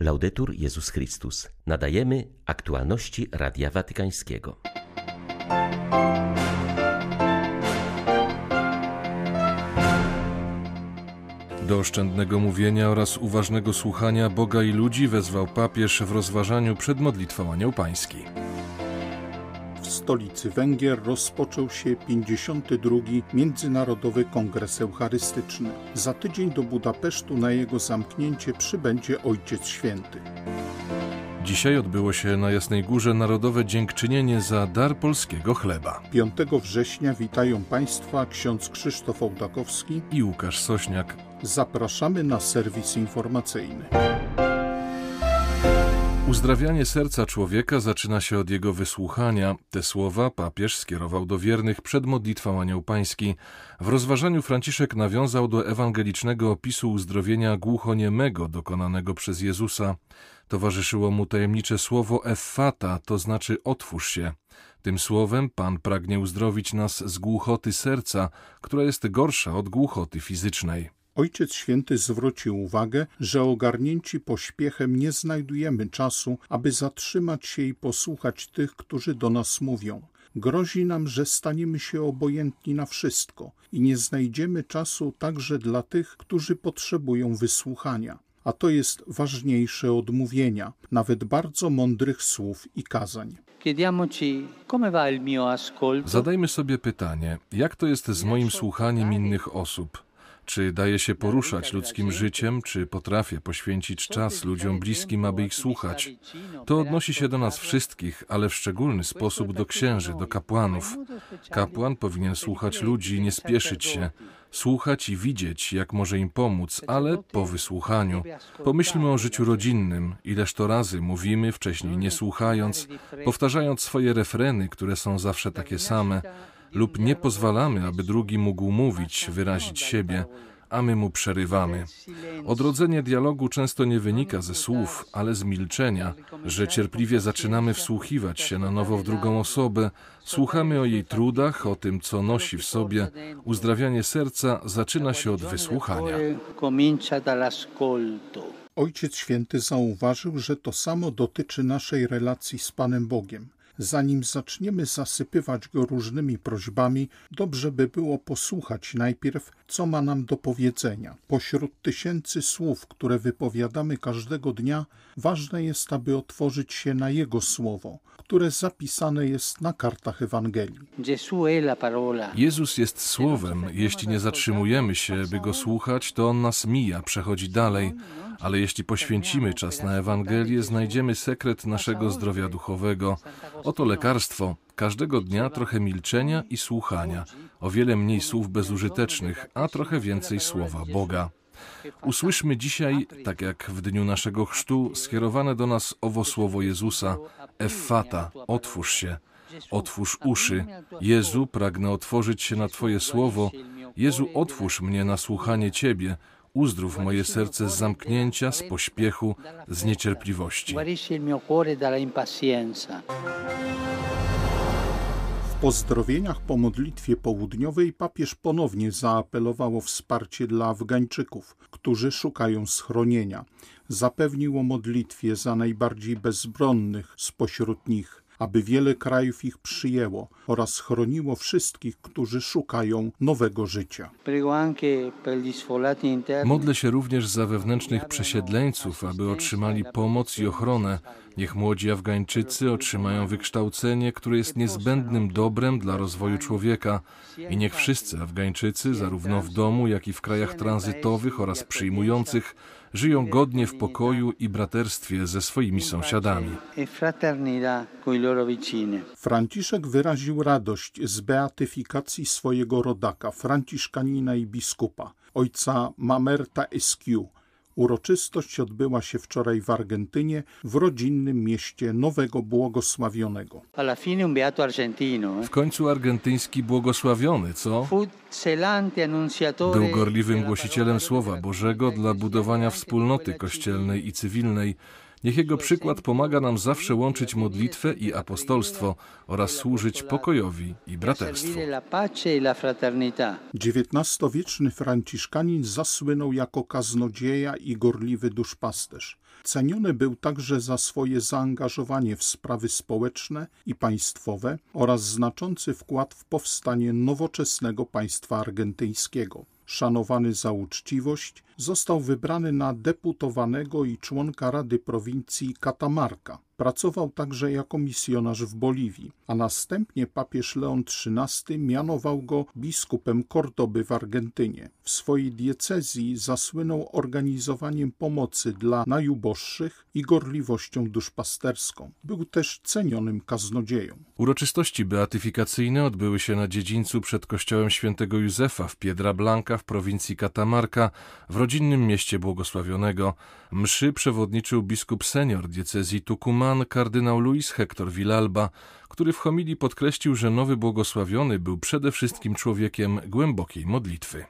Laudetur Jezus Chrystus. Nadajemy aktualności Radia Watykańskiego. Do oszczędnego mówienia oraz uważnego słuchania Boga i ludzi wezwał papież w rozważaniu przed modlitwą Anioł Pański. W stolicy Węgier rozpoczął się 52. Międzynarodowy Kongres Eucharystyczny. Za tydzień do Budapesztu na jego zamknięcie przybędzie Ojciec Święty. Dzisiaj odbyło się na Jasnej Górze Narodowe Dziękczynienie za dar polskiego chleba. 5 września witają Państwa ksiądz Krzysztof Ołdakowski i Łukasz Sośniak. Zapraszamy na serwis informacyjny. Uzdrawianie serca człowieka zaczyna się od jego wysłuchania. Te słowa papież skierował do wiernych przed modlitwą Anioł Pański. W rozważaniu Franciszek nawiązał do ewangelicznego opisu uzdrowienia głuchoniemego dokonanego przez Jezusa. Towarzyszyło mu tajemnicze słowo effata, to znaczy otwórz się. Tym słowem Pan pragnie uzdrowić nas z głuchoty serca, która jest gorsza od głuchoty fizycznej. Ojciec Święty zwrócił uwagę, że ogarnięci pośpiechem nie znajdujemy czasu, aby zatrzymać się i posłuchać tych, którzy do nas mówią. Grozi nam, że staniemy się obojętni na wszystko i nie znajdziemy czasu także dla tych, którzy potrzebują wysłuchania. A to jest ważniejsze od mówienia, nawet bardzo mądrych słów i kazań. Zadajmy sobie pytanie, jak to jest z moim słuchaniem innych osób? Czy daje się poruszać ludzkim życiem, czy potrafię poświęcić czas ludziom bliskim, aby ich słuchać? To odnosi się do nas wszystkich, ale w szczególny sposób do księży, do kapłanów. Kapłan powinien słuchać ludzi, nie spieszyć się, słuchać i widzieć, jak może im pomóc, ale po wysłuchaniu. Pomyślmy o życiu rodzinnym, ileż to razy mówimy, wcześniej nie słuchając, powtarzając swoje refreny, które są zawsze takie same lub nie pozwalamy, aby drugi mógł mówić, wyrazić siebie, a my mu przerywamy. Odrodzenie dialogu często nie wynika ze słów, ale z milczenia, że cierpliwie zaczynamy wsłuchiwać się na nowo w drugą osobę, słuchamy o jej trudach, o tym, co nosi w sobie. Uzdrawianie serca zaczyna się od wysłuchania. Ojciec Święty zauważył, że to samo dotyczy naszej relacji z Panem Bogiem zanim zaczniemy zasypywać go różnymi prośbami, dobrze by było posłuchać najpierw, co ma nam do powiedzenia. Pośród tysięcy słów, które wypowiadamy każdego dnia, ważne jest, aby otworzyć się na Jego słowo, które zapisane jest na kartach Ewangelii. Jezus jest słowem. Jeśli nie zatrzymujemy się, by go słuchać, to on nas mija, przechodzi dalej. Ale jeśli poświęcimy czas na Ewangelię, znajdziemy sekret naszego zdrowia duchowego. Oto lekarstwo. Każdego dnia trochę milczenia i słuchania, o wiele mniej słów bezużytecznych, a trochę więcej słowa Boga. Usłyszmy dzisiaj, tak jak w dniu naszego chrztu, skierowane do nas owo słowo Jezusa: Effata, otwórz się, otwórz uszy. Jezu, pragnę otworzyć się na Twoje słowo. Jezu, otwórz mnie na słuchanie Ciebie. Uzdrów moje serce z zamknięcia, z pośpiechu, z niecierpliwości. W pozdrowieniach po modlitwie południowej papież ponownie zaapelował o wsparcie dla Afgańczyków, którzy szukają schronienia. Zapewnił o modlitwie za najbardziej bezbronnych spośród nich aby wiele krajów ich przyjęło oraz chroniło wszystkich, którzy szukają nowego życia. Modlę się również za wewnętrznych przesiedleńców, aby otrzymali pomoc i ochronę. Niech młodzi Afgańczycy otrzymają wykształcenie, które jest niezbędnym dobrem dla rozwoju człowieka. I niech wszyscy Afgańczycy, zarówno w domu, jak i w krajach tranzytowych oraz przyjmujących, żyją godnie w pokoju i braterstwie ze swoimi sąsiadami. Franciszek wyraził radość z beatyfikacji swojego rodaka, franciszkanina i biskupa, ojca Mamerta Esquiu, Uroczystość odbyła się wczoraj w Argentynie, w rodzinnym mieście Nowego Błogosławionego. W końcu argentyński błogosławiony, co? Był gorliwym głosicielem Słowa Bożego dla budowania wspólnoty kościelnej i cywilnej. Niech jego przykład pomaga nam zawsze łączyć modlitwę i apostolstwo oraz służyć pokojowi i braterstwu. XIX-wieczny Franciszkanin zasłynął jako kaznodzieja i gorliwy duszpasterz. Ceniony był także za swoje zaangażowanie w sprawy społeczne i państwowe oraz znaczący wkład w powstanie nowoczesnego państwa argentyńskiego. Szanowany za uczciwość, został wybrany na deputowanego i członka Rady Prowincji Katamarka. Pracował także jako misjonarz w Boliwii, a następnie papież Leon XIII mianował go biskupem Kordoby w Argentynie. W swojej diecezji zasłynął organizowaniem pomocy dla najuboższych i gorliwością duszpasterską. Był też cenionym kaznodzieją. Uroczystości beatyfikacyjne odbyły się na dziedzińcu przed kościołem świętego Józefa w Piedra Blanca w prowincji Katamarka w rodzinnym mieście błogosławionego. Mszy przewodniczył biskup senior diecezji Tucumán kardynał Luis Hector Villalba, który w homilii podkreślił, że nowy błogosławiony był przede wszystkim człowiekiem głębokiej modlitwy.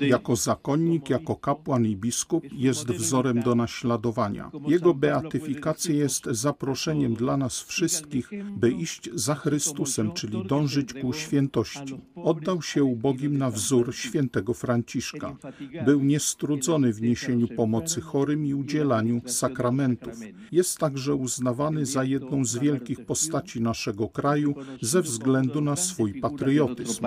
Jako zakonnik, jako kapłan i biskup jest wzorem do naśladowania. Jego beatyfikacja jest zaproszeniem dla nas wszystkich, by iść za Chrystusem, czyli dążyć ku świętości. Oddał się ubogim na wzór świętego Franciszka. Był niestrudzony w niesieniu pomocy chorym i udzielaniu sakramentów. Jest także uznawany za jedną jedną z wielkich postaci naszego kraju ze względu na swój patriotyzm.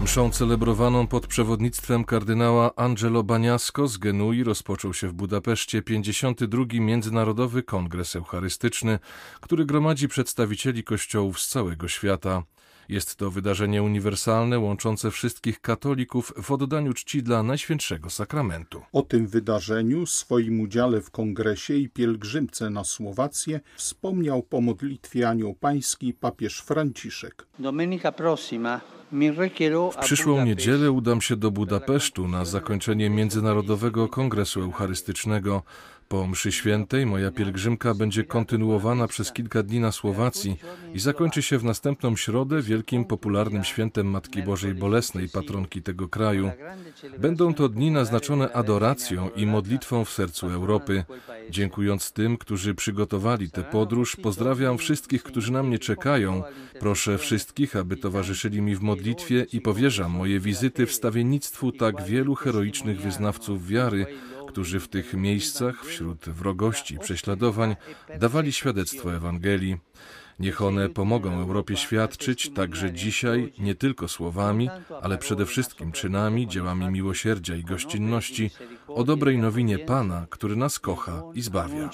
Mszą celebrowaną pod przewodnictwem kardynała Angelo Baniasco z Genui rozpoczął się w Budapeszcie 52. Międzynarodowy Kongres Eucharystyczny, który gromadzi przedstawicieli kościołów z całego świata. Jest to wydarzenie uniwersalne łączące wszystkich katolików w oddaniu czci dla Najświętszego Sakramentu. O tym wydarzeniu, swoim udziale w kongresie i pielgrzymce na Słowację wspomniał po modlitwie Anioł Pański papież Franciszek. Domenica prossima w przyszłą niedzielę udam się do Budapesztu na zakończenie Międzynarodowego Kongresu Eucharystycznego. Po mszy świętej moja pielgrzymka będzie kontynuowana przez kilka dni na Słowacji i zakończy się w następną środę wielkim popularnym świętem Matki Bożej Bolesnej, patronki tego kraju. Będą to dni naznaczone adoracją i modlitwą w sercu Europy. Dziękując tym, którzy przygotowali tę podróż, pozdrawiam wszystkich, którzy na mnie czekają. Proszę wszystkich, aby towarzyszyli mi w modlitwie i powierzam moje wizyty wstawiennictwu tak wielu heroicznych wyznawców wiary, którzy w tych miejscach, wśród wrogości i prześladowań, dawali świadectwo Ewangelii. Niech one pomogą Europie świadczyć także dzisiaj nie tylko słowami, ale przede wszystkim czynami, dziełami miłosierdzia i gościnności o dobrej nowinie Pana, który nas kocha i zbawia.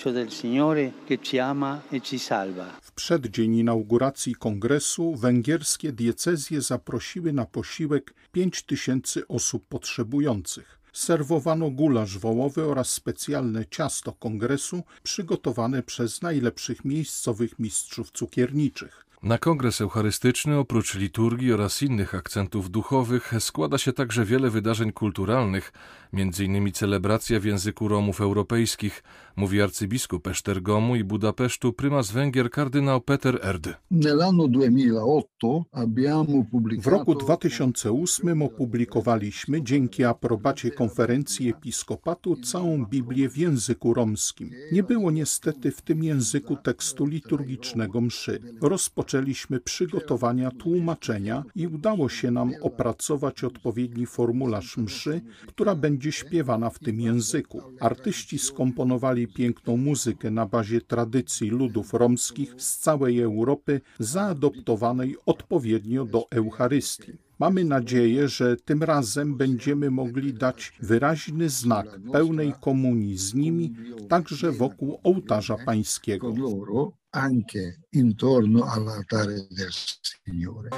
W przeddzień inauguracji kongresu węgierskie diecezje zaprosiły na posiłek 5 tysięcy osób potrzebujących serwowano gulasz wołowy oraz specjalne ciasto kongresu przygotowane przez najlepszych miejscowych mistrzów cukierniczych. Na kongres eucharystyczny oprócz liturgii oraz innych akcentów duchowych składa się także wiele wydarzeń kulturalnych, m.in. celebracja w języku Romów europejskich, mówi arcybiskup Esztergomu i Budapesztu prymas Węgier kardynał Peter Erd. W roku 2008 opublikowaliśmy dzięki aprobacie konferencji episkopatu całą Biblię w języku romskim. Nie było niestety w tym języku tekstu liturgicznego mszy. Rozpoczęliśmy przygotowania tłumaczenia i udało się nam opracować odpowiedni formularz mszy, która będzie śpiewana w tym języku. Artyści skomponowali piękną muzykę na bazie tradycji ludów romskich z całej Europy, zaadoptowanej odpowiednio do Eucharystii. Mamy nadzieję, że tym razem będziemy mogli dać wyraźny znak pełnej komunii z nimi, także wokół ołtarza pańskiego. Anche intorno all'altare del Signore.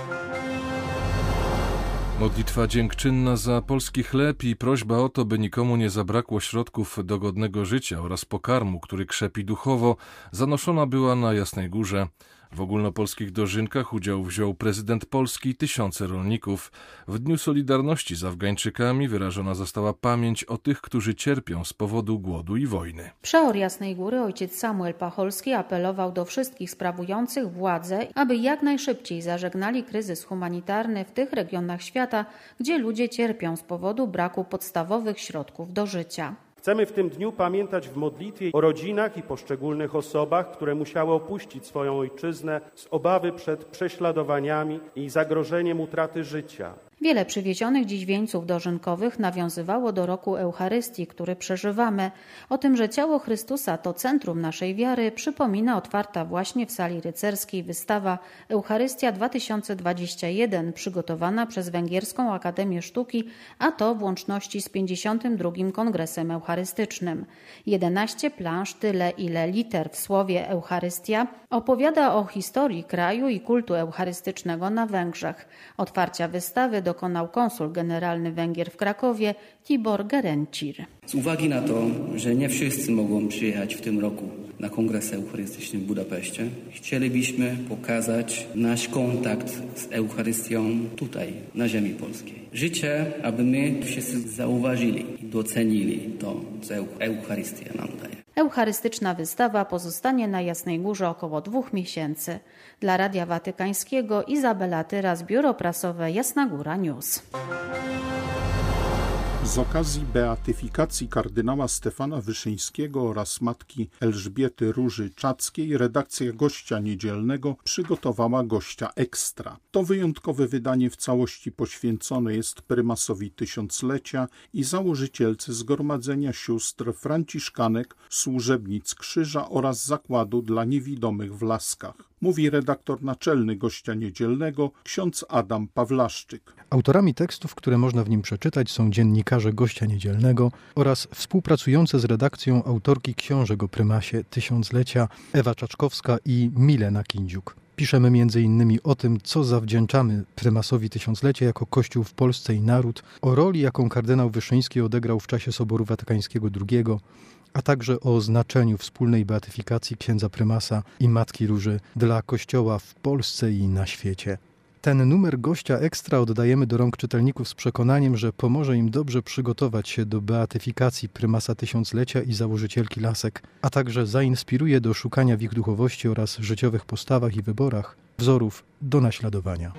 Modlitwa dziękczynna za polski chleb i prośba o to, by nikomu nie zabrakło środków do godnego życia oraz pokarmu, który krzepi duchowo, zanoszona była na Jasnej Górze. W ogólnopolskich dożynkach udział wziął prezydent Polski i tysiące rolników. W Dniu Solidarności z Afgańczykami wyrażona została pamięć o tych, którzy cierpią z powodu głodu i wojny. Przeor Jasnej Góry ojciec Samuel Pacholski apelował do wszystkich sprawujących władzę, aby jak najszybciej zażegnali kryzys humanitarny w tych regionach świata, gdzie ludzie cierpią z powodu braku podstawowych środków do życia. Chcemy w tym dniu pamiętać w modlitwie o rodzinach i poszczególnych osobach, które musiały opuścić swoją ojczyznę z obawy przed prześladowaniami i zagrożeniem utraty życia. Wiele przywiezionych dziś wieńców dożynkowych nawiązywało do roku Eucharystii, który przeżywamy. O tym, że ciało Chrystusa to centrum naszej wiary, przypomina otwarta właśnie w sali rycerskiej wystawa Eucharystia 2021, przygotowana przez Węgierską Akademię Sztuki, a to w łączności z 52. Kongresem Eucharystycznym. 11 plansz, tyle ile liter w słowie Eucharystia, opowiada o historii kraju i kultu eucharystycznego na Węgrzech. Otwarcia wystawy dokonał konsul generalny Węgier w Krakowie Tibor Gerencir. Z uwagi na to, że nie wszyscy mogą przyjechać w tym roku na Kongres Eucharystyczny w Budapeszcie, chcielibyśmy pokazać nasz kontakt z Eucharystią tutaj, na ziemi polskiej. Życzę, aby my wszyscy zauważyli i docenili to, co Eucharystia nam daje. Eucharystyczna wystawa pozostanie na Jasnej Górze około dwóch miesięcy. Dla Radia Watykańskiego Izabela Tyras, Biuro Prasowe Jasna Góra News. Z okazji beatyfikacji kardynała Stefana Wyszyńskiego oraz matki Elżbiety Róży Czackiej redakcja Gościa Niedzielnego przygotowała Gościa Ekstra. To wyjątkowe wydanie w całości poświęcone jest prymasowi tysiąclecia i założycielce Zgromadzenia Sióstr Franciszkanek Służebnic Krzyża oraz Zakładu dla Niewidomych w Laskach mówi redaktor naczelny gościa niedzielnego, ksiądz Adam Pawlaszczyk. Autorami tekstów, które można w nim przeczytać, są dziennikarze gościa niedzielnego oraz współpracujące z redakcją autorki książek o prymasie tysiąclecia Ewa Czaczkowska i Milena Kindziuk. Piszemy m.in. o tym, co zawdzięczamy prymasowi tysiąclecia jako Kościół w Polsce i naród, o roli, jaką kardynał Wyszyński odegrał w czasie Soboru Watykańskiego II, a także o znaczeniu wspólnej beatyfikacji księdza prymasa i Matki Róży dla Kościoła w Polsce i na świecie. Ten numer gościa ekstra oddajemy do rąk czytelników z przekonaniem, że pomoże im dobrze przygotować się do beatyfikacji prymasa tysiąclecia i założycielki lasek, a także zainspiruje do szukania w ich duchowości oraz życiowych postawach i wyborach wzorów do naśladowania.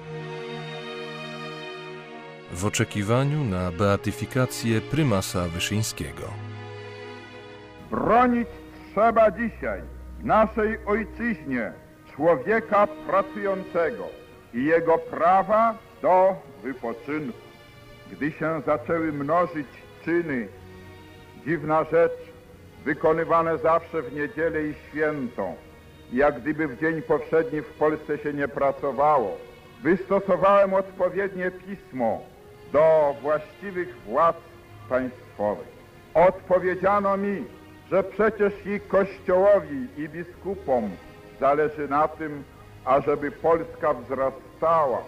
W oczekiwaniu na beatyfikację prymasa Wyszyńskiego. Bronić trzeba dzisiaj w naszej ojczyźnie człowieka pracującego i jego prawa do wypoczynku. Gdy się zaczęły mnożyć czyny, dziwna rzecz, wykonywane zawsze w niedzielę i świętą, jak gdyby w dzień powszedni w Polsce się nie pracowało, wystosowałem odpowiednie pismo do właściwych władz państwowych. Odpowiedziano mi, że przecież i Kościołowi, i biskupom zależy na tym, ażeby Polska wzrastała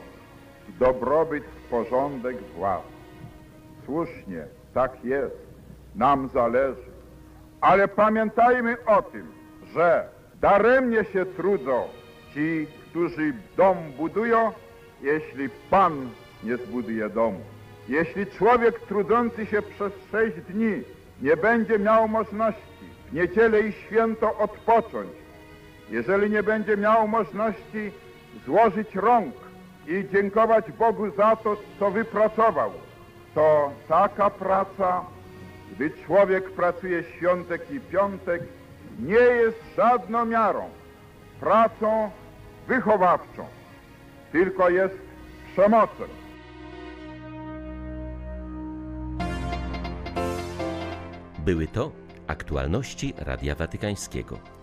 w dobrobyt, w porządek władz. Słusznie, tak jest, nam zależy. Ale pamiętajmy o tym, że daremnie się trudzą ci, którzy dom budują, jeśli Pan nie zbuduje domu. Jeśli człowiek trudzący się przez sześć dni nie będzie miał możliwości w niedzielę i święto odpocząć, jeżeli nie będzie miał możliwości złożyć rąk i dziękować Bogu za to, co wypracował, to taka praca, gdy człowiek pracuje świątek i piątek, nie jest żadną miarą, pracą wychowawczą, tylko jest przemocą. Były to aktualności Radia Watykańskiego.